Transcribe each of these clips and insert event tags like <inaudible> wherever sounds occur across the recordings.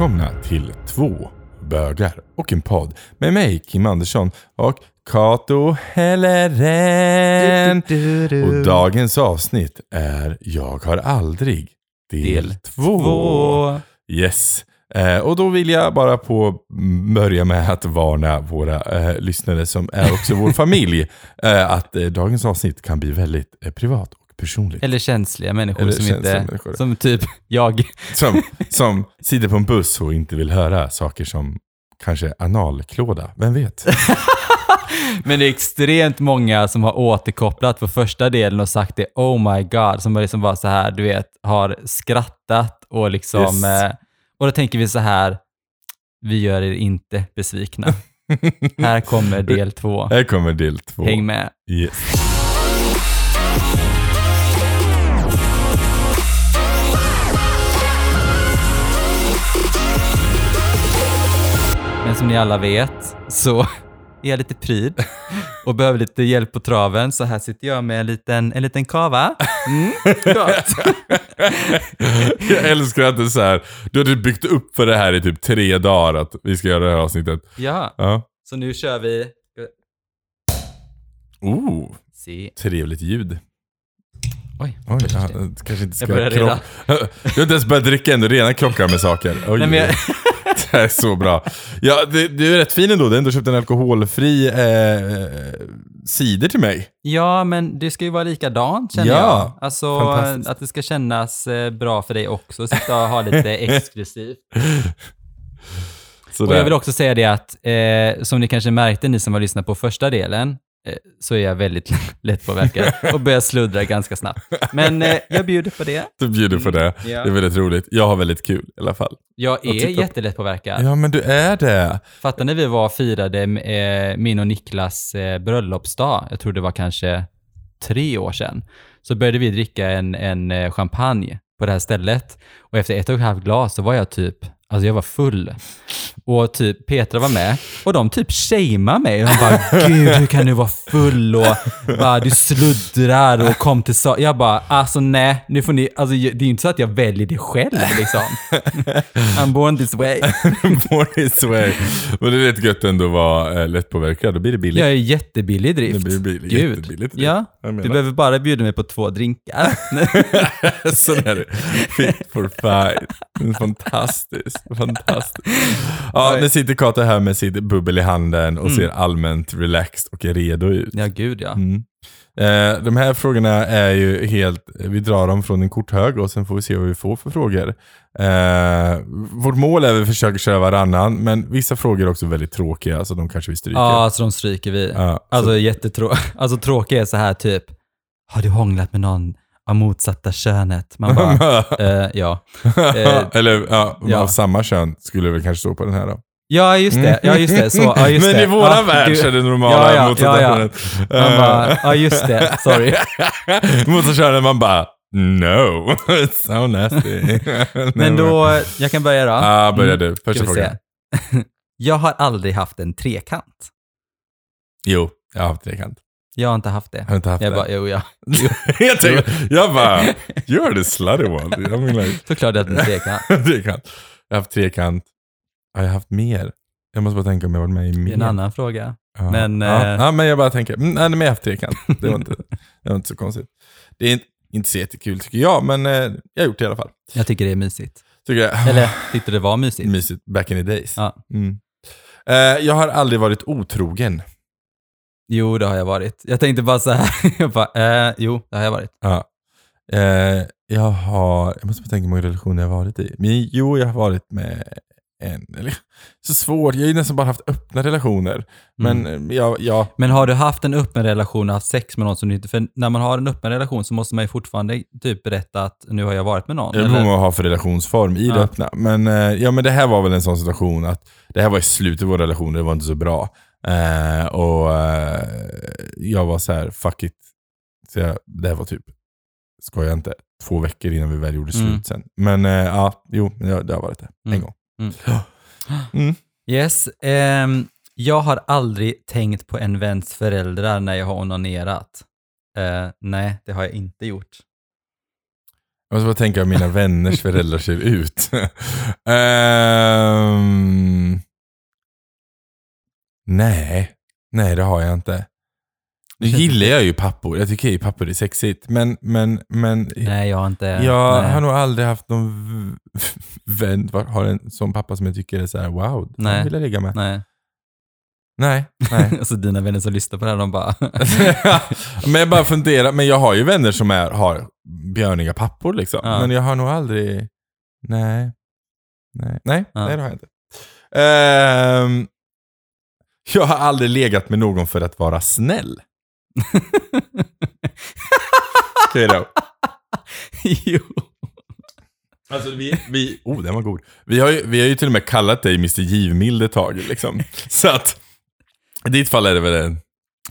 välkomna till två bögar och en podd med mig Kim Andersson och Kato Helleren. Och dagens avsnitt är Jag har aldrig del, Del två. Två. Yes. Eh, och då vill jag bara på börja med att varna våra eh, lyssnare som är också vår <laughs> familj eh, att eh, dagens avsnitt kan bli väldigt eh, privat personligt. Eller känsliga människor Eller som känsliga inte, människor. som typ jag. Som, <laughs> som sitter på en buss och inte vill höra saker som kanske analklåda. Vem vet? <laughs> Men det är extremt många som har återkopplat på första delen och sagt det, oh my god, som liksom bara så här, du vet, har skrattat och liksom, Yes. eh, och då tänker vi så här, vi gör er inte besvikna. <laughs> Här kommer del två. Här kommer del två. Häng med. Yes. Men som ni alla vet så är jag lite pryd och behöver lite hjälp på traven, så här sitter jag med en liten, en liten kava. Mm. <laughs> Jag älskar att det är så här. Du hade byggt upp för det här i typ tre dagar att vi ska göra det här avsnittet. Ja, Ja. så nu kör vi. Oh, Se. trevligt ljud. Oj, Oj, ja, det. kanske inte ska Jag börjar krock- Du <laughs> har inte ens börjat dricka än, du redan krockar med saker. Oj, Nej, <laughs> jag, Det här är så bra. Ja, du är rätt fin ändå. Du har ändå köpt en alkoholfri eh, cider till mig. ja, men det ska ju vara likadant känner Ja, jag. Alltså att det ska kännas eh, bra för dig också, sitta och ha lite <laughs> exklusivt. Sådär. Och jag vill också säga det att, eh, som ni kanske märkte, ni som har lyssnat på första delen, så är jag väldigt lättpåverkad <laughs> och börjar sluddra ganska snabbt. Men eh, jag bjuder på det. Du bjuder på det. Ja. Det är väldigt roligt. Jag har väldigt kul i alla fall. Jag är jättelättpåverkad. Ja, men du är det. Fattar när vi var och firade eh, min och Niklas eh, bröllopsdag, jag tror det var kanske tre år sedan, så började vi dricka en, en eh, champagne på det här stället. Och efter ett och ett halvt glas så var jag typ, alltså jag var full. Och typ Petra var med och de typ shameade mig. De bara, gud hur kan du vara full och bara, du sluddrar och kom till sa Jag bara, alltså nej, nu får ni, alltså det är ju inte så att jag väljer det själv liksom. I'm born this way. <laughs> Born this way. Men det är rätt gött ändå att vara eh, lättpåverkad. Då blir det billigt. Jag är jättebillig drift. Det blir billigt. Gud. Jättebilligt. Ja, Jag menar. du behöver bara bjuda mig på två drinkar. Så är det. Fit for fight. Fantastiskt. <laughs> Fantastiskt. Ja, nu sitter Kato här med sitt bubbel i handen och ser allmänt relaxed och redo ut. ja, gud ja. Mm. Eh, de här frågorna är ju helt, vi drar dem från en korthög och sen får vi se vad vi får för frågor. Eh, vårt mål är att vi försöker köra varannan, men vissa frågor är också väldigt tråkiga, så de kanske vi stryker. Ja, alltså de stryker vi. Ja, Alltså jättetrå... <laughs> Alltså tråkiga är så här typ, har du hånglat med någon av motsatta könet? Man bara, <laughs> eh, ja. <laughs> Eh, Eller ja, ja. av samma kön skulle det väl kanske stå på den här då. Ja, just det. Ja, just det. Så, ja, just <laughs> men det. i våran ja, värld så är det normala Ja, ja, motsatta ja, könet. Man bara, ja just det. Sorry. motsatta könet, man bara No, it's so nasty. Men då, jag kan börja då. Ja, börja du. Mm, Första frågan. Jag har aldrig haft en trekant. Jo, jag har haft trekant. Jag har inte haft det. Jag har inte haft Jag det. bara, jo, ja. <laughs> jag, tänkte, jag bara, you're the slutty one. Jag menar, <laughs> Såklart att en trekant. <laughs> trekant. Jag har haft trekant. Har jag haft mer? Jag måste bara tänka om jag varit med i Det mer. är en annan fråga. Ja. men, ja. eh, ja, men jag bara tänker, mm, nej men jag har haft trekant. Det var inte, det var inte så konstigt. Det är inte, inte så jättekul tycker jag, men eh, jag har gjort det i alla fall. Jag tycker det är mysigt. Tycker jag. Eller tyckte det var mysigt. Mysigt, back in the days. Ja. Mm. Eh, jag har aldrig varit otrogen. Jo, det har jag varit. Jag tänkte bara så här, <laughs> jag bara, eh, jo, det har jag varit. Ja. Eh, jag har, jag måste tänka hur många relationer jag har varit i. Men jo, jag har varit med en, eller <laughs> så svårt, jag har ju nästan bara haft öppna relationer. Men Mm. eh, jag, jag, Men har du haft en öppen relation och haft sex med någon som du inte... För när man har en öppen relation så måste man ju fortfarande typ berätta att nu har jag varit med någon. jag vet inte vad man har för relationsform i det Ja. öppna. Men, eh, ja, men det här var väl en sån situation att det här var i slutet av vår relation, det var inte så bra. Eh, och eh, jag var så här, fuck it. Så jag, det här var typ, skojar jag inte, två veckor innan vi väl gjorde slut Mm. sen. Men eh, ja, jo, det, det har varit det. En Mm. gång. Mm. <gasps> Mm. Yes. ehm, jag har aldrig tänkt på en väns föräldrar när jag har onanerat. Eh, nej, det har jag inte gjort. Jag måste bara tänka hur mina <laughs> vänners föräldrar ser ut. <laughs> Ehm, nej, nej det har jag inte. Nu gillar jag ju pappor. Jag tycker ju pappor är sexigt. Men, men, men Nej, jag har inte... jag nej. har nog aldrig haft någon vän, har en sån pappa som jag tycker är så här: wow, Nej. vill jag ligga med. Nej. Nej, nej. <laughs> alltså dina vänner som lyssnar på det här, de bara... <laughs> men jag bara funderar, men jag har ju vänner som är, har björniga pappor liksom. Ja. Men jag har nog aldrig, nej. Nej, nej, Ja. nej det har jag inte. Ehm, <laughs> jag har aldrig legat med någon för att vara snäll. <laughs> Okej då. jo. Alltså vi, vi, oh den var god. Vi har, ju, vi har ju till och med kallat dig Mr Givmild ett tag liksom. <laughs> Så att, i ditt fall är det väl en,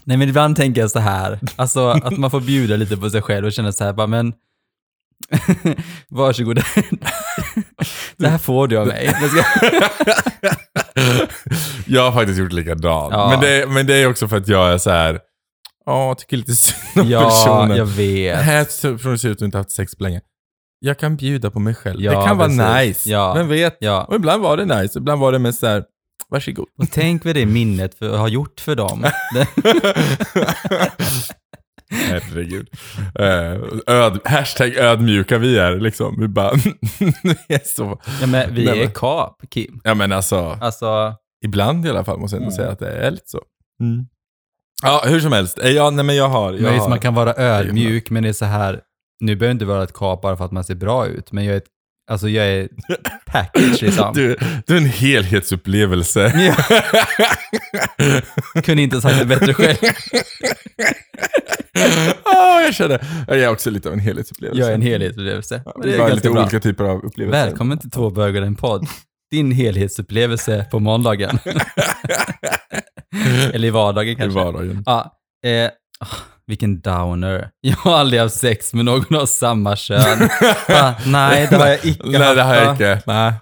Nej men ibland tänker jag så här, alltså att man får bjuda lite på sig själv och känna så här, bara men varsågod. det här får du av mig. Jag <laughs> jag har faktiskt gjort likadant. Ja. Men, det, men det är också för att jag är så här. ja, jag tycker lite synd om ja, personen. jag Den vet. här personen ser ut att inte haft sex på länge. Jag kan bjuda på mig själv. Ja, det kan vara nice. Ja. Vem vet? Ja. Och ibland var det nice, ibland var det mest så här. varsågod. Och tänk vad det minnet för, har gjort för dem. <laughs> <laughs> Herregud. Eh, öd, hashtag ödmjuka vi är liksom. Vi bara, <laughs> är så. ja, men vi Nej, är kap, Kim. Ja men alltså, Alltså, ibland i alla fall måste jag ändå Mm. säga att det är lite så. Ja, hur som helst. Eh, Ja, nej men jag har. Jag men har. man kan vara ödmjuk, men det är så här, nu behöver inte vara ett kap bara för att man ser bra ut, men jag är ett, alltså jag är <laughs> package liksom. Du, du är en helhetsupplevelse. Ja. <laughs> Kunde inte sagt det bättre själv. <laughs> ah, jag känner, jag är också lite av en helhetsupplevelse. Jag är en helhetsupplevelse. Ja, Det är är lite bra. olika typer av upplevelser. Välkommen till Två bögar en podd. Din helhetsupplevelse på måndagen. <laughs> Eller i vardagen I kanske. vardagen. Ja, eh, ah, vilken downer. Jag har aldrig haft sex med någon av samma kön. Va? <laughs> nej, det har jag icke Nej, det har jag va? inte. Nej.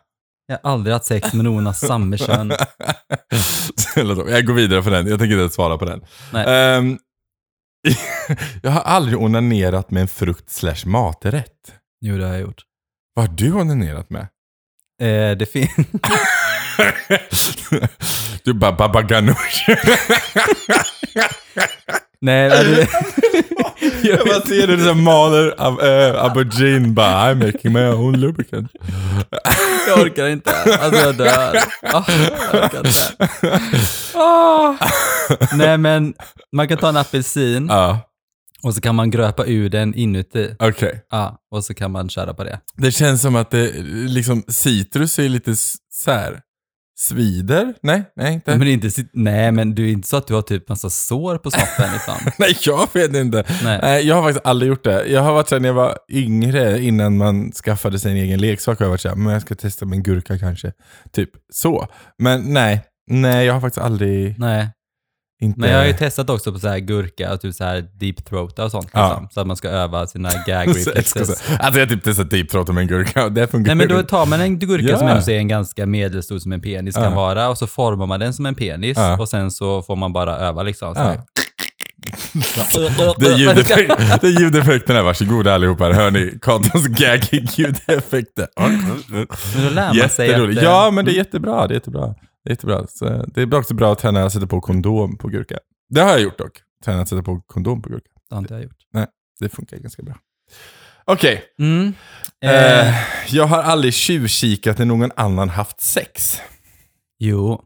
Jag har aldrig haft sex med någon av samma kön. Jag går vidare på den. Jag tänker inte svara på den. Nej. <laughs> Jag har aldrig onanerat med en frukt slash maträtt. Jo, det har jag gjort. Vad har du onanerat med? Eh, det finns... <laughs> du bara baba ganoush. nej, det... <laughs> jag bara ser dig som maler av äh, aubergine bara I'm making my own lubricant. jag orkar inte. Alltså jag dör. <laughs> Ah, jag orkar inte. Ah. Nej, men man kan ta en apelsin Ja, och så kan man gröpa ur den inuti. okej. Ja, och så kan man köra på det. Det känns som att det, liksom, citrus är lite s- så här svider. Nej, nej inte. Men det är inte, nej, men du är inte så att du har typ massa sår på snoppen liksom. <laughs> Nej, jag vet inte. Nej. Nej, jag har faktiskt aldrig gjort det. Jag har varit såhär när jag var yngre, innan man skaffade sig en egen leksak, har jag varit såhär, men jag ska testa med en gurka kanske. Typ så. Men nej, nej jag har faktiskt aldrig, Nej, inte... men jag har ju testat också på så här gurka och typ så här deep throata och sånt. Ja. Liksom, så att man ska öva sina <laughs> gag reflexes. Alltså jag har typ testat deep throat med en gurka och det funkar Nej men då tar man en gurka Ja. som ändå är en ganska medelstor som en penis kan Ja. vara och så formar man den som en penis och sen så får man bara öva liksom. Så här. <laughs> Det är, ljudeffekt, <laughs> det är ljudeffekterna, varsågoda allihopa. Hör ni Katons gaggig ljudeffekter. Men då lär man sig att... Eh, Ja, men det är jättebra. Det är jättebra. Det är, jättebra. Så det är också bra att träna att sätta på kondom på gurka. Det har jag gjort dock. Träna att sätta på kondom på gurka. Det har inte jag gjort. Det funkar ganska bra. Okej. Mm. Eh, Eh, jag har aldrig tjuvkikat när någon annan haft sex. jo.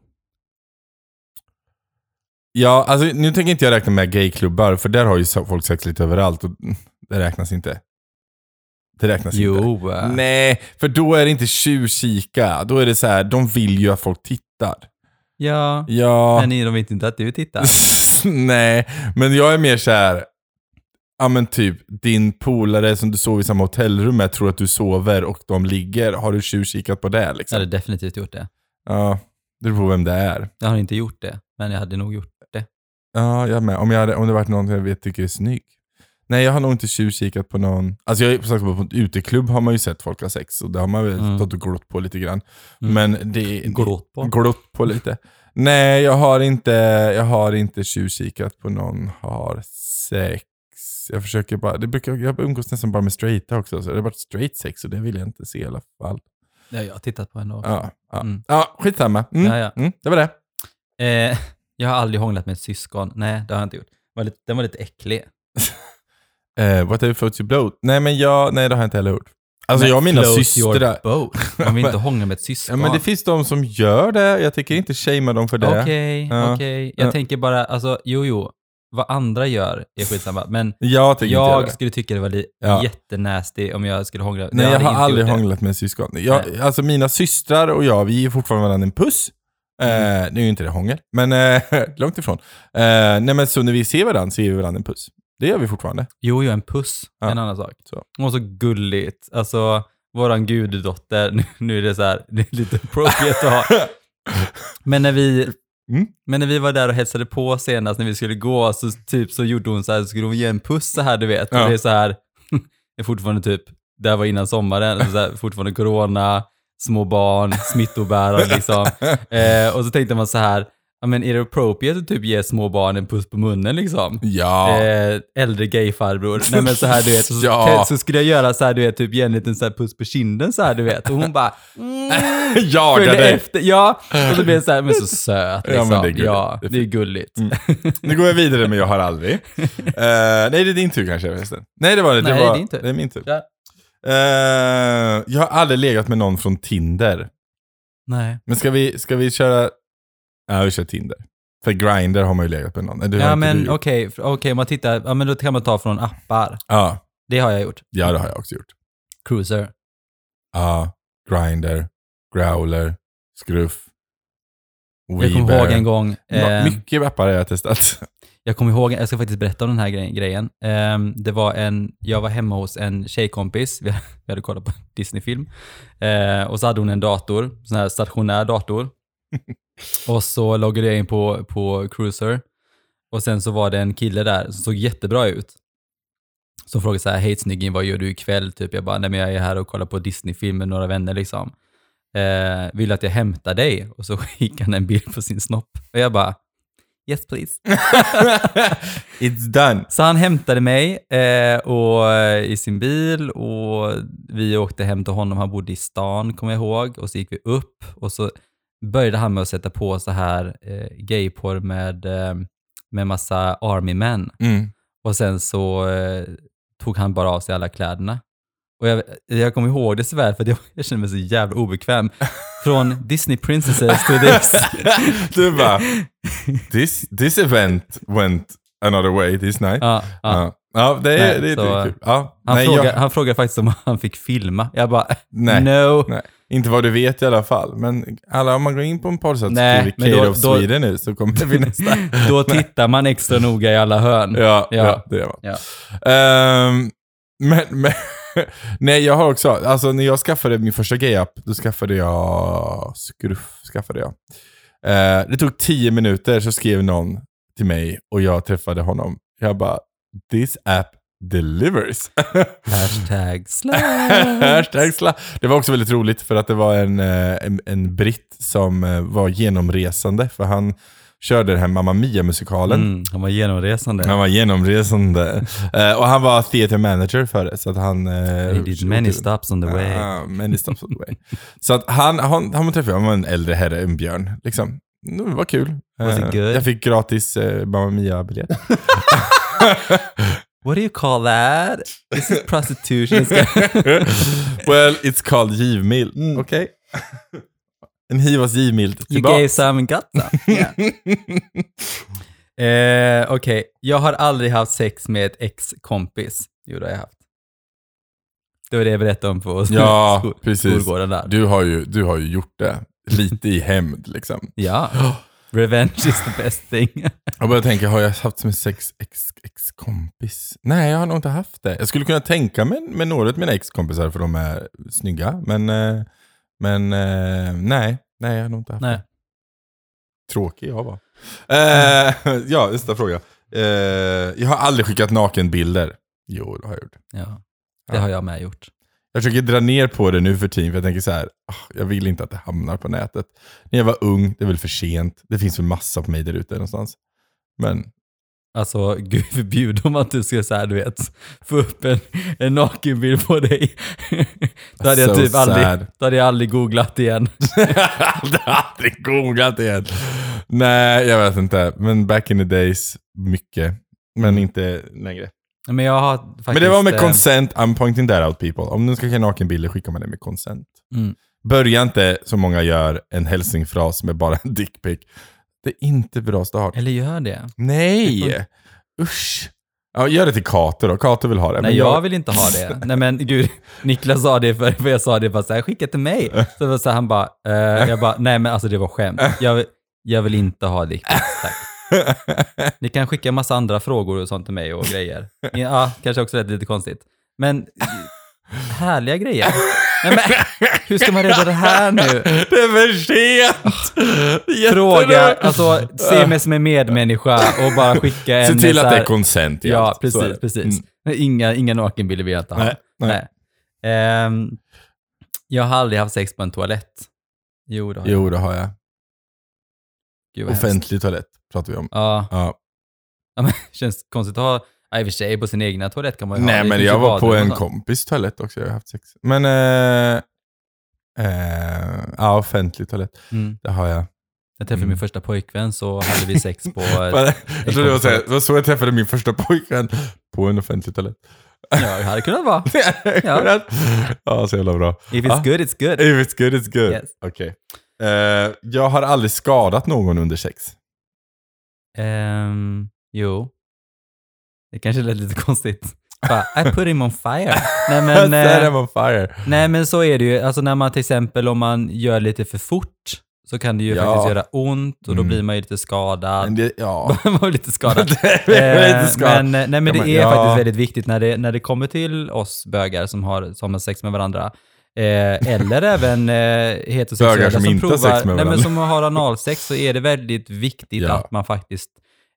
Ja, alltså nu tänker inte jag räkna med gayklubbar, för där har ju folk sex lite överallt och <laughs> det räknas inte. Det räknas inte. Jo. eh. Nej, för då är det inte tjuvkika. Då är det så här, de vill ju att folk tittar. Ja. Ja, Men ni- de vet inte att du tittar. <laughs> nej, men jag är mer så här. Ja men typ, din polare som du sover i samma hotellrum med tror att du sover och de ligger. Har du tjuvkikat på det Jag liksom? hade definitivt gjort det. Ja, det beror på vem det är. Jag har inte gjort det, men jag hade nog gjort det. Ja, jag med. Om, jag hade, om det varit någon jag vet tycker är snygg. Nej, jag har nog inte tjuvkikat på någon. Alltså jag, sagt, på en uteklubb har man ju sett folk ha sex och det har man väl Mm. stått och glott på lite grann. Mm. Men det... Glott på. Glott på lite. Nej, jag har inte, jag har inte tjuvkikat på någon har sex. Jag försöker bara, det brukar, jag umgås nästan bara med straighta också, så det har varit straight sex och det vill jag inte se i alla fall. Har jag tittat på ändå. Ja, ja. Mm. ja skitsamma. Mm. Ja, ja. Mm, det var det. Eh, <laughs> jag har aldrig hånglat med ett syskon. Nej, det har jag inte gjort. Den var lite, den var lite äcklig. Eh, whatever floats your boat. Nej, men jag, nej, det har jag inte heller gjort. Alltså Men jag och mina systrar. Man vill inte <laughs> hångla med ett Ja, syskon. men det finns de som gör det. Jag tycker inte shamea dem för det. Okej, Ja. okej. Jag Ja. tänker bara, alltså, jo, jo. Vad andra gör är skitsamma. Men Jag tänker jag skulle tycka det var li- Ja. jättenasty om jag skulle hångla. Nej, jag hade har aldrig hånglat med syskon. Jag, alltså mina systrar och jag, vi ger fortfarande varandra en puss. Mm. Eh, nu är ju inte det hångel, men eh, <laughs> långt ifrån. Eh, nej men så när vi ser varandra så ger vi varandra en puss. Det gör vi fortfarande. Jo, jo, en puss. Ja. En annan sak. Så. Var så gulligt. Alltså, våran guddotter, <laughs> nu, nu är det så här, det är lite appropriate att ha. <laughs> Men när vi, Mm. men när vi var där och hälsade på senast när vi skulle gå, så typ så gjorde hon så här, så skulle hon ge en puss så här, du vet. Ja. Och det är så här, <laughs> det är fortfarande typ, det här var innan sommaren, så här, fortfarande corona, små barn, smittobärare liksom. Eh, och så tänkte man så här, ja men är det appropriate att typ ge små barn en puss på munnen liksom? Ja. eh, äldre gayfarbror. Nej men så här du vet, så, <laughs> Ja. så skulle jag göra så här du vet, typ ge en liten så här puss på kinden så här du vet. Och hon bara <laughs> Jaga följde dig. efter. Ja, och så blev det så här, men så söt liksom. Ja, men det är gulligt. Ja, Det är gulligt. Nu går jag vidare med jag har aldrig. <laughs> Eh, nej, det är din tur kanske förresten. Nej, det var det. det Nej, det är var, din tur. Det är min tur. Ja. Eh, jag har aldrig legat med någon från Tinder. Nej. Men ska vi, ska vi köra... Ja, vi kör Tinder. För Grindr har man ju legat med någon. Det Ja men okej, okej om man tittar, ja men då kan man ta från appar. Ja, Det har jag gjort. ja, det har jag också gjort. Cruiser. Ja, Grindr, Growler, Scruff, Jag kommer ihåg en gång, eh, Mycket appar har jag testat. <laughs> jag kommer ihåg, jag ska faktiskt berätta om den här gre- grejen. Ehm, det var en, jag var hemma hos en tjejkompis, <laughs> vi hade, vi hade kollat på Disney-film. Eh, och så hade hon en dator, sån här stationär dator. <laughs> och så loggade jag in på, på Cruiser. Och sen så var det en kille där som såg jättebra ut. Som frågade så här, hej snygging, vad gör du ikväll? Typ, jag bara, nej men jag är här och kollar på Disney-film med några vänner liksom. Eh, vill att jag hämtar dig? Och så <laughs> skickade han en bild på sin snopp. Och jag bara, yes please. <laughs> It's done. Så han hämtade mig eh, och, eh, i sin bil och vi åkte hem till honom. Han bodde i stan, kommer jag ihåg. Och så gick vi upp och så började han med att sätta på så här eh, gayporr med, eh, med massa army men. Mm. Och sen så eh, tog han bara av sig alla kläderna. Och jag, jag kommer ihåg det så väl för jag, <laughs> jag kände mig så jävla obekväm. <laughs> Från Disney princesses to this. <laughs> du bara, this, this event went another way this night. ja, ja. Ja, ja det, är, Nej, det, är- det så- är kul. Ja. Han, Nej, frågade, jag, han frågade faktiskt om han fick filma. Jag bara, Nej. <laughs> no. nej, inte vad du vet i alla fall. Men alla, om man går in på en och Nej, skriver Kate då- of då- Sweden nu så kommer det finnas där. Då <laughs> tittar man extra noga i alla hörn. Ja, ja. Ja. det gör man. Ja. Ehm, men, men <laughs> nej, jag har också, alltså när jag skaffade min första gay-app, då skaffade jag Scruff. Skaffade jag. Eh, det tog tio minuter så skrev någon till mig och jag träffade honom. Jag bara, this app delivers. <laughs> Hashtag slash. Hashtag sla. Det var också väldigt roligt för att det var en, eh, en, en britt som eh, var genomresande. För han körde den här Mamma Mia-musikalen. Mm, han var genomresande. Han var genomresande. <laughs> Eh, och han var theater manager för det. Så att han... Uh, He did many stops on the way. Ja, many stops on the way. så att han, han, han träffade, han var en äldre herre, en björn. Liksom. Det var kul. Good? Jag fick gratis uh, Mamma Mia-biljett. <laughs> What do you call that? This is prostitution. <laughs> well, it's called givmild. Okej? en hivas givmild you gave some some. Yeah. <laughs> eh, Okej, jag har aldrig haft sex med ett ex-kompis. Jo, det har jag haft. Det var det jag berättade om på <laughs> Ja, skol- precis. skolgården där. Du har, ju, du har ju gjort det. Lite i hämnd liksom. Ja. <gasps> <gasps> Revenge is the best thing. <laughs> Jag bara tänker, har jag haft med sex ex, ex-kompis? Nej, jag har nog inte haft det. Jag skulle kunna tänka mig med några av mina ex-kompisar för de är snygga. Men, eh, men eh, nej, nej, jag har nog inte haft Nej. det. Tråkig jag var. Eh, <laughs> ja, nästa fråga. Eh, jag har aldrig skickat nakenbilder. Jo, det har jag gjort. Ja, det Ja. har jag med gjort. Jag försöker dra ner på det nu för tiden, för jag tänker så här, "Ah, jag vill inte att det hamnar på nätet. När jag var ung, det är väl för sent. Det finns väl massa på mig där ute någonstans. Men Alltså, gud förbjude om att du ska så här, du vet, få upp en, en nakenbild på dig. <laughs> då hade jag So typ aldrig, sad. då hade jag aldrig googlat igen. <laughs> jag aldrig googlat igen. Nej, jag vet inte. Men back in the days, mycket. Men inte längre. Men jag har faktiskt... Men det var med eh, consent, I'm pointing that out people. Om du ska skicka nakenbilder skickar man det med consent. Mm. Börja inte, som många gör, en hälsningsfras med bara en dickpic. Det är inte bra start. Eller gör det? Nej! Usch. Ja, gör det till Kato då. Kato vill ha det. Nej, men jag vill inte ha det. <laughs> Nej men gud, Niklas sa det för, för jag sa det bara så här, skicka till mig. Så, det så här, han bara, eh, jag bara, nej men alltså det var skämt. Jag, jag vill inte ha dick pics, tack. Ni kan skicka massa andra frågor och sånt till mig och grejer. Ja, kanske också lät lite konstigt. Men härliga grejer. Nej, men, hur ska man reda det här nu? Det är för sent! Fråga, alltså se mig som en medmänniska och bara skicka en... Se till att det är consent i Ja, allt. Precis, precis. Mm. Inga, inga nakenbilder vill jag inte ha. Nej, nej. Ehm, jag har aldrig haft sex på en toalett. Jo, det har jag. Jo, det har jag. Gud, vad hemskt. Offentlig toalett pratar vi om. Ja, Ja. ja, men <laughs> känns konstigt att ha... Ja, i och för sig, på sin egna toalett kan man ju ha. Nej, men jag var på en kompis toalett också. Jag har haft sex. Men, eh, eh, ja, offentlig toalett. Mm. Det har jag. Jag träffade Mm. min första pojkvän så hade vi sex på... <laughs> jag trodde det var, så här, så jag träffade min första pojkvän. På en offentlig toalett. ja, det hade kunnat vara. <laughs> ja. ja, så jävla bra. If it's Ja. good, it's good. If it's good, it's good. Yes. Okej. Eh, jag har aldrig skadat någon under sex. Ehm, jo. Det kanske lät lite konstigt. Bara, I put him on fire. Nej men, <laughs> eh, him on fire. nej men så är det ju. Alltså när man till exempel om man gör lite för fort så kan det ju Ja. faktiskt göra ont och då Mm. blir man ju lite skadad. Det, ja. <laughs> man var lite skadad. <laughs> Eh, lite skadad. Men, nej, men det är ja. faktiskt väldigt viktigt när det, när det kommer till oss bögar som har, som har sex med varandra. Eh, eller även eh, heterosexuella som har provar, nej, men som har analsex så är det väldigt viktigt Ja. att man faktiskt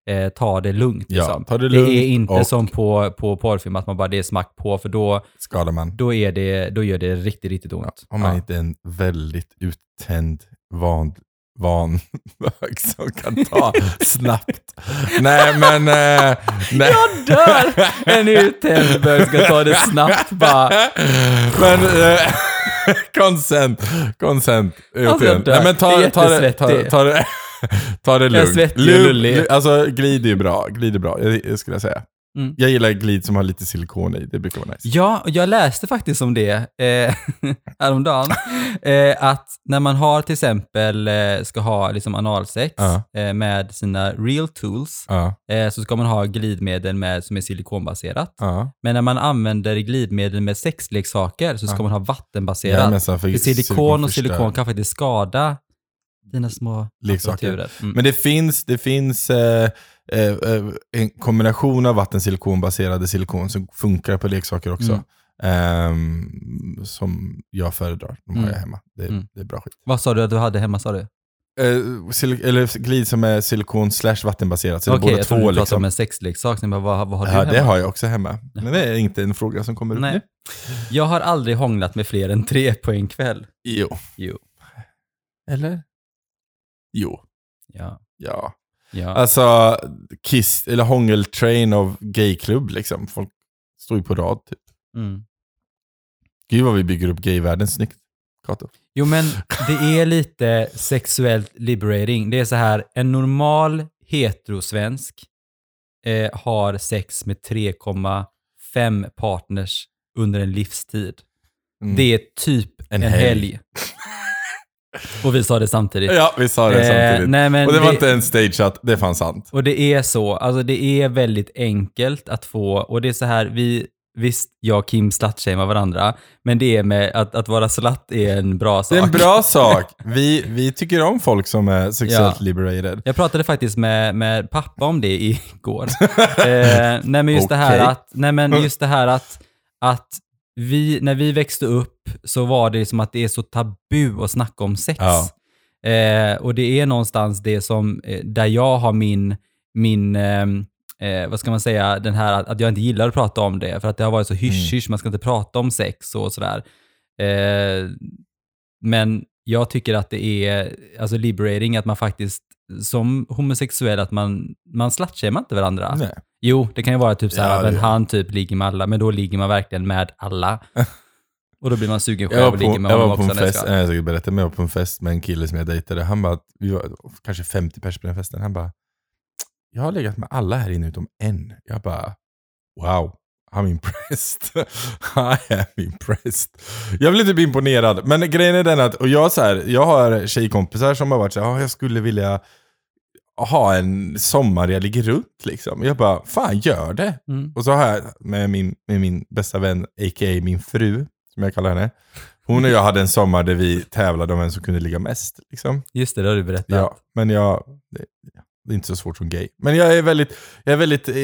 eh, tar det lugnt. Ja, Liksom. ta det det lugnt är inte som på, på porrfilm att man bara det är smack på för då, Skadar man. då, är det, då gör det riktigt, riktigt ont. Om man Ja. inte är en väldigt uttänd, van, van bög som kan ta snabbt. Nej men... Eh, nej. Jag dör! En uttänd bög ska ta det snabbt bara. Men... Eh, consent. Consent. Alltså, jag dör. Nej men ta, Jag är ta, det, ta, jättesvettig. ta det... Ta det är lugnt. svettig och lullig. lu- Alltså glid är ju bra. Glid är bra, jag, jag skulle jag säga. Mm. Jag gillar glid som har lite silikon i. Det brukar vara nice. Ja, jag läste faktiskt om det eh, <laughs> häromdagen. <laughs> Eh, att när man har till exempel, eh, ska ha liksom analsex Ja. eh, med sina real tools, eh, så ska man ha glidmedel med, som är silikonbaserat. ja. Men när man använder glidmedel med sexleksaker så ska man ha vattenbaserat. Jajamensan, för för silikon och silikon kan faktiskt skada dina små Leksaker. Mm. Men det finns, det finns eh, en kombination av vattensilikonbaserade silikon som funkar på leksaker också. Mm. Ehm, som jag föredrar. De har Mm. jag hemma. Det, Mm. det är bra skit. Vad sa du att du hade hemma sa du? Eh, sil- eller glid som är silikon slash vattenbaserat. Så det är Okej, båda jag två du pratade liksom. om en sexleksak. Bara, vad, vad har du Ja, hemma? det har jag också hemma. Men det är inte en fråga som kommer upp Nej. nu. Jag har aldrig hånglat med fler än tre på en kväll. Jo. Jo. Eller? Jo. Ja. Ja. Ja. Alltså, kiss, eller hångeltrain av gayklubb liksom. Folk står ju på rad typ. Mm. Gud vad vi bygger upp gayvärlden snyggt. Kato. Jo, men det är lite sexuellt liberating. Det är så här, en normal heterosvensk eh, har sex med 3,5 partners under en livstid. Mm. Det är typ en, En helg. helg. <laughs> Och vi sa det samtidigt. Ja, vi sa det Eh, samtidigt. nej, men och det var det- inte en stageat, det fanns sant. Och det är så, alltså det är väldigt enkelt att få, och det är så här, vi, visst, jag och Kim slutshamear varandra, men det är med att, att vara slatt är en bra sak. Det är en bra <laughs> sak. Vi, vi tycker om folk som är sexuellt Ja. liberated. Jag pratade faktiskt med, med pappa om det <laughs> igår. eh, nej men just det här att, nej men just det här att, att vi, när vi växte upp så var det som att det är så tabu att snacka om sex. Ja. Eh, och det är någonstans det som, eh, där jag har min, min ehm, eh, vad ska man säga, den här att, jag inte gillar att prata om det, för att det har varit så hysch-hysch, man ska inte prata om sex och sådär. Eh, men jag tycker att det är alltså liberating att man faktiskt som homosexuell att man, man slutshamear inte varandra. Nej. Jo, det kan ju vara typ så här, Ja, men han typ ligger med alla, men då ligger man verkligen med alla. <laughs> Och då blir man sugen själv Jag och ligger med jag honom var på också. en jag fest, jag ska berätta, men jag var på en fest med en kille som jag dejtade. Han bara, vi var kanske 50 personer på den festen. Han bara, jag har legat med alla här inne utom en. Jag bara, wow. I'm impressed. <laughs> I am impressed. Jag blev typ imponerad. Men grejen är den att, och jag, så här, jag har tjejkompisar som har varit så här, "Ja, jag skulle vilja ha en sommar jag ligger runt liksom. Jag bara, fan gör det. Mm. Och så har jag med min, med min bästa vän, a.k.a. min fru, som jag kallar henne. Hon och jag hade en sommar där vi tävlade om vem som kunde ligga mest. Liksom. Just det, det har du berättat. Ja, men jag, det, det är inte så svårt som gay. Men jag är väldigt, jag är väldigt eh,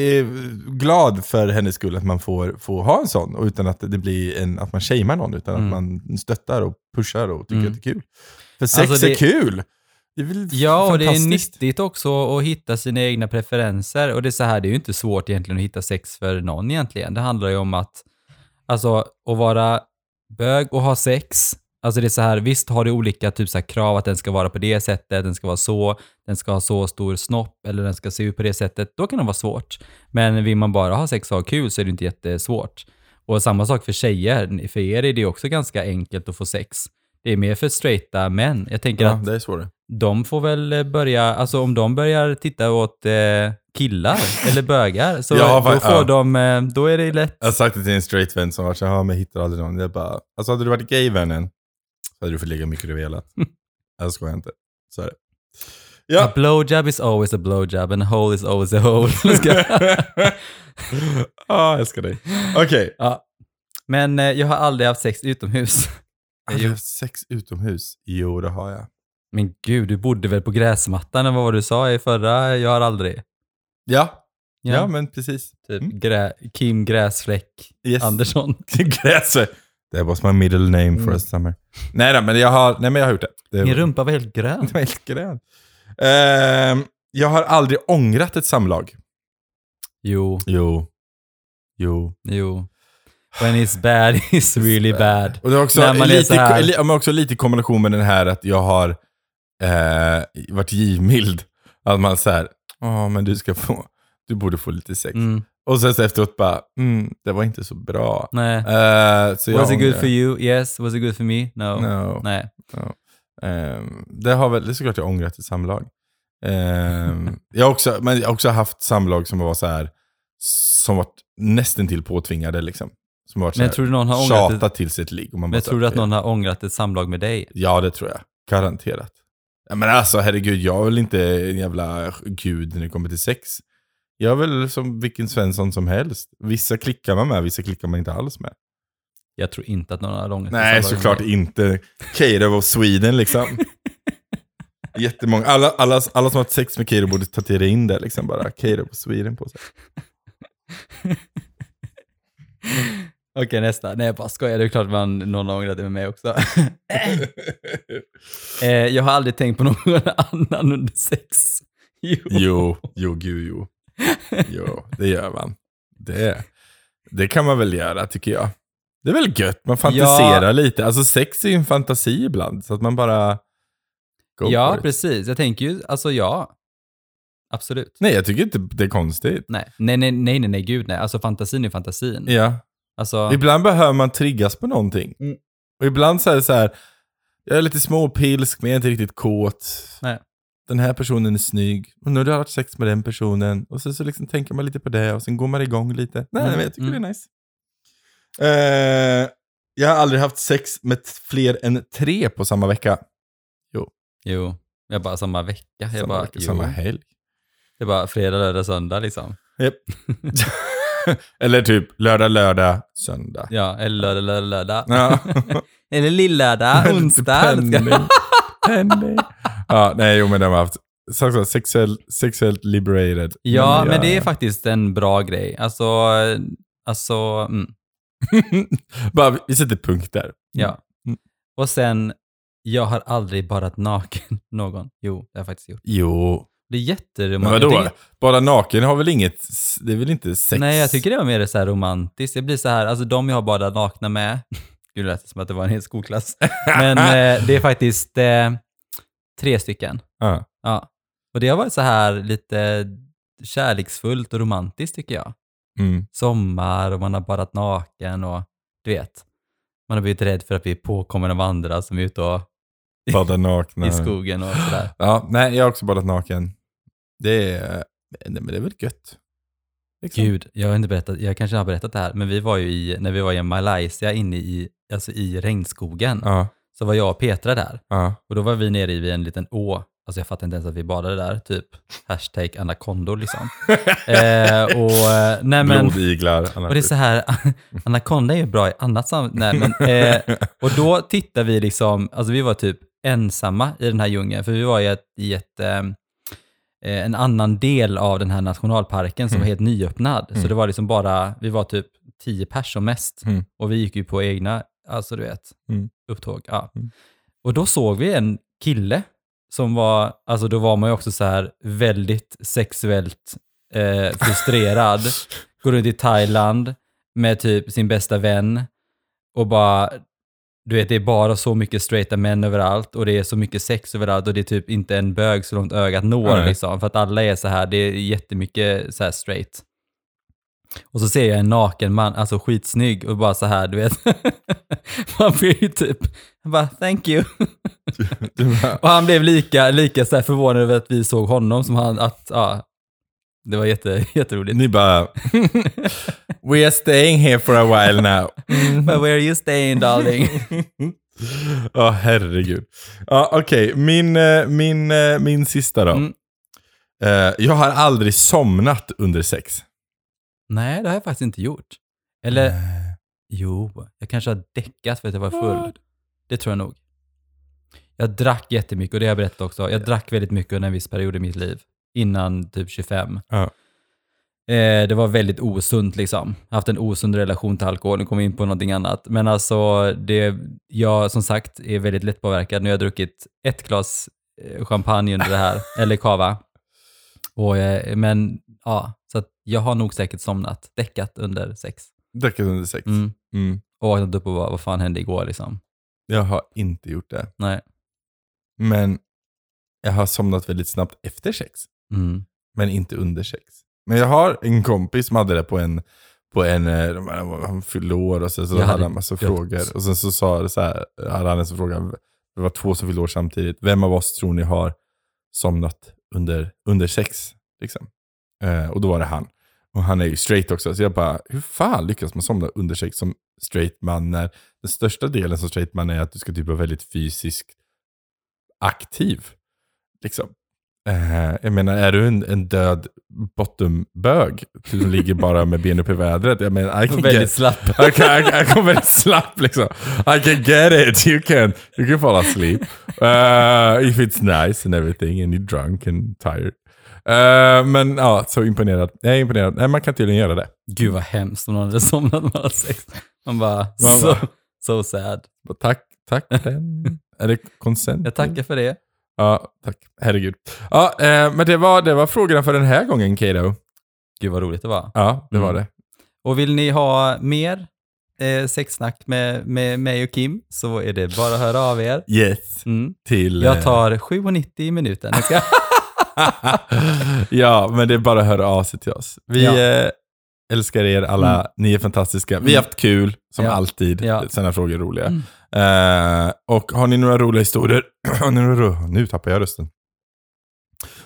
glad för hennes skull att man får, får ha en sån. Och utan att det blir en, att man shamear någon, utan Mm. att man stöttar och pushar och tycker Mm. att det är kul. För sex Alltså, det- är kul! Det är väl Ja, och det är nyttigt också att hitta sina egna preferenser. Och det är så här, det är ju inte svårt egentligen att hitta sex för någon egentligen. Det handlar ju om att, alltså, att vara bög och ha sex. Alltså det är så här, visst har det olika typ så krav att den ska vara på det sättet, den ska vara så, den ska ha så stor snopp eller den ska se ut på det sättet. Då kan det vara svårt. Men vill man bara ha sex och ha kul så är det inte jättesvårt. Och samma sak för tjejer. För er är det också ganska enkelt att få sex. Det är mer för straighta män. Jag tänker Ja, att det är svårare. de får väl eh, börja, alltså om de börjar titta åt eh, killar eller bögar, så <laughs> Ja, då får ja. de, eh, då är det lätt. Jag har sagt det till en straight vän som var så här, "Ja, men hittar aldrig någon. Jag bara, alltså hade du varit gay vännen, hade du fått ligga mycket du velat. Jag skojar inte. Så är det. A Ja. blowjob is always a blowjob and a hole is always a hole. Ah, <laughs> jag älskar dig. <laughs> Okej. ja. Men eh, jag har aldrig haft sex utomhus. <laughs> Har du haft sex utomhus? Jo, det har jag. Men gud, du bodde väl på gräsmattan eller vad var du sa i förra Jag har aldrig? Ja, ja, men precis. Typ Mm. grä, Kim Gräsfläck Yes. Andersson. Gräset. That was my middle name for Mm. a summer. Nej, nej, men jag har, nej, men jag har gjort det. det Min rumpa var helt grön. <laughs> Var helt grön. Ehm, jag har aldrig ångrat ett samlag. Jo, Jo. Jo. jo. When it's bad, <laughs> it's really bad. Och det är också, När man är lite, så här- li- men också lite i kombination med den här att jag har eh, varit givmild. Att man säger, ja men du ska få, du borde få lite sex. Mm, Och sen så efteråt bara, mm, det var inte så bra. nej. Eh, så Was it good for you? Yes. Was it good for me? No. No. Nej. Ehm, det, har väl, det är såklart jag ångrat ett samlag. Ehm, <laughs> jag, har också, men jag har också haft samlag som var så här som varit nästan till påtvingade liksom. Som varit så Men här, tror du någon har ångrat ett, tjatat till sig ett ligg. men så tror du att här, någon har ångrat ett samlag med dig? Ja, det tror jag. Garanterat. Men alltså herregud, jag är väl inte en jävla gud när det kommer till sex. Jag är väl som vilken Svensson som helst. Vissa klickar man med, vissa klickar man inte alls med. Jag tror inte att någon har ångrat Nej, såklart med inte. Kato of Sweden liksom. <laughs> Jättemånga. Alla, alla, alla som har haft sex med Kato borde tatuera in det liksom bara. Kato of Sweden på sig. <laughs> Okej, nästa. Nej, jag bara skojar. Det är klart man, någon har ångrat det med mig också. <laughs> eh, jag har aldrig tänkt på någon annan under sex. Jo. jo, jo, gud jo. <laughs> Jo, det gör man. Det, det kan man väl göra tycker jag. Det är väl gött, man fantiserar Ja. lite. Alltså sex är ju en fantasi ibland, så att man bara... Ja, precis. Jag tänker ju, alltså ja. Absolut. Nej, jag tycker inte det är konstigt. Nej, nej, nej, nej, nej, nej, gud nej. Alltså fantasin är fantasin. Ja. Alltså, Ibland behöver man triggas på någonting. Mm. Och ibland så är det så här, jag är lite småpilsk men jag är inte riktigt kåt. Nej. Den här personen är snygg. Och nu har du haft sex med den personen. Och så, så liksom tänker man lite på det och sen går man igång lite. Nej, Mm, men jag tycker mm. det är nice. Eh, jag har aldrig haft sex med fler än tre på samma vecka. jo. Jag bara samma vecka. Jag samma, bara, vecka jo. samma helg. Det är bara fredag, lördag, söndag liksom. Japp. <laughs> Eller typ lördag, lördag, söndag. Ja, eller lördag, lördag, lördag. Ja. <laughs> eller lillördag, <laughs> onsdag. Penning. Penning. Ja, nej, jo men de har haft sagt så, sexuell, sexuellt liberated. Ja, men jag- det är faktiskt en bra grej. Alltså, alltså, mm, <laughs> Bara, vi sätter punkt där. ja. Och sen, jag har aldrig badat naken <laughs> någon. Jo, det har jag faktiskt gjort. Jo. Det är Men jätteromantiskt. vadå? Bara naken har väl inget, det är väl inte sex? Nej, jag tycker det var mer så här romantiskt. Det blir så här, alltså de jag har badat nakna med, <laughs> Gud, det lät som att det var en hel skolklass. Men eh, det är faktiskt eh, tre stycken. Ja. Ja. Och det har varit så här lite kärleksfullt och romantiskt tycker jag. Mm. Sommar och man har badat naken och du vet. Man har blivit rädd för att bli påkommen av andra som är ute och, <laughs> Bada nakna. i skogen och sådär. Ja, nej, jag har också badat naken. Det är, nej, men det är väl gött. Liksom. Gud, jag har inte berättat, jag kanske har berättat det här, men vi var ju i, när vi var i Malaysia inne i, alltså i regnskogen, Ja, så var jag och Petra där. ja. Och då var vi nere vid en liten å. Alltså jag fattar inte ens att vi badade där, typ hashtag anakondor liksom. <laughs> eh, och eh, nej men, Blodiglar. och det är så här, <laughs> anakonda är ju bra i annat sammanhang. Eh, <laughs> och då tittar vi liksom, alltså vi var typ ensamma i den här djungeln, för vi var i, ett, i ett, eh, eh, en annan del av den här nationalparken som Mm. var helt nyöppnad. Så Mm. det var liksom bara, vi var typ tio pers som mest. Mm. Och vi gick ju på egna, alltså du vet, Mm. upptåg. Ja. Mm. Och då såg vi en kille som var, alltså då var man ju också så här väldigt sexuellt eh, frustrerad. <laughs> Går runt i Thailand med typ sin bästa vän och bara, du vet det är bara så mycket straighta män överallt och det är så mycket sex överallt och det är typ inte en bög så långt ögat når Nej. liksom. För att alla är så här, det är jättemycket så här straight. Och så ser jag en naken man, alltså skitsnygg och bara så här, du vet. <laughs> man blir ju typ, jag bara thank you. <laughs> Och han blev lika, lika så förvånad över att vi såg honom som han, att, ja. Det var jätte, <laughs> jätteroligt. Ni bara, we are staying here for a while now. But where are you staying darling? Ja, herregud. Ja, Okej, min, eh, min, eh, min sista då. Mm. Eh, jag har aldrig somnat under sex. Nej, det har jag faktiskt inte gjort. Eller, Eh, jo, jag kanske har däckat för att jag var full. Det tror jag nog. Jag drack jättemycket och det har jag berättat också. Jag drack väldigt mycket under en viss period i mitt liv. Innan typ 25. Ja. Eh, det var väldigt osunt liksom. Jag har haft en osund relation till alkohol. Nu kommer in på någonting annat. Men alltså, det, jag som sagt är väldigt lättpåverkad. Nu har jag druckit ett glas eh, champagne under det här, <laughs> eller cava. Och, eh, men ja, så jag har nog säkert somnat, däckat under sex. Druckit under sex. Mm. Mm. Och vaknat upp och bara, vad fan hände igår liksom? Jag har inte gjort det. Nej. Men jag har somnat väldigt snabbt efter sex. Mm. Men inte under sex. Men jag har en kompis som hade det på en, på en eh, han fyllde år och sen så Jag hade han massa jag- frågor. Och sen så sa det så här, hade han en som fråga, det var två som fyllde år samtidigt. Vem av oss tror ni har somnat under, under sex? Liksom. Eh, och då var det han. Och han är ju straight också. Så jag bara, hur fan lyckas man somna under sex som straight man när den största delen som straight man är att du ska typ vara väldigt fysiskt aktiv. Liksom. Eh, jag menar, är du en, en död bottenbög som ligger bara med ben upp i vädret? Jag menar, I can Väldigt get, slapp. <laughs> I can, I, I kommer väldigt slapp liksom. I can get it, you can, you can fall asleep. Uh, if it's nice and everything and you're drunk and tired. Uh, men ja, så imponerad. Jag är imponerad. Nej, man kan tydligen göra det. Gud vad hemskt om någon hade somnat med alla sex. Man bara, Man so, bara- so sad. Tack, tack. <laughs> Den. Är det konsent? Jag tackar för det. Ja, tack. Herregud. Ja, eh, men det var, det var frågorna för den här gången, Kato. Gud vad roligt det var. Ja, det var Mm. det. Och vill ni ha mer eh, sexsnack med, med mig och Kim så är det bara att höra av er. Yes. Mm. Till... Jag tar 7,90 i minuten. <laughs> <laughs> Ja, men det är bara att höra av sig till oss. Vi Ja. eh, älskar er alla. Mm. Ni är fantastiska. Vi har haft kul, som Ja. alltid. Ja. Sådana frågor är roliga. Mm. Eh, och har ni några roliga historier? <clears throat> nu tappar jag rösten.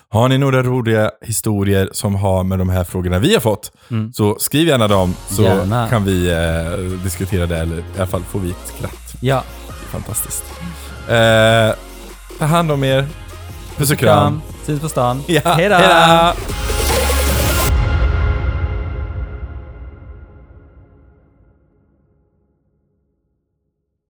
Har ni några roliga historier som har med de här frågorna vi har fått, Mm. så skriv gärna dem så Gärna. kan vi eh, diskutera det, eller i alla fall får vi ett skratt. Ja, Det är fantastiskt. Eh, ta hand om er. Puss och kram. Syns på stan. Ja. Hejdå! Hejdå.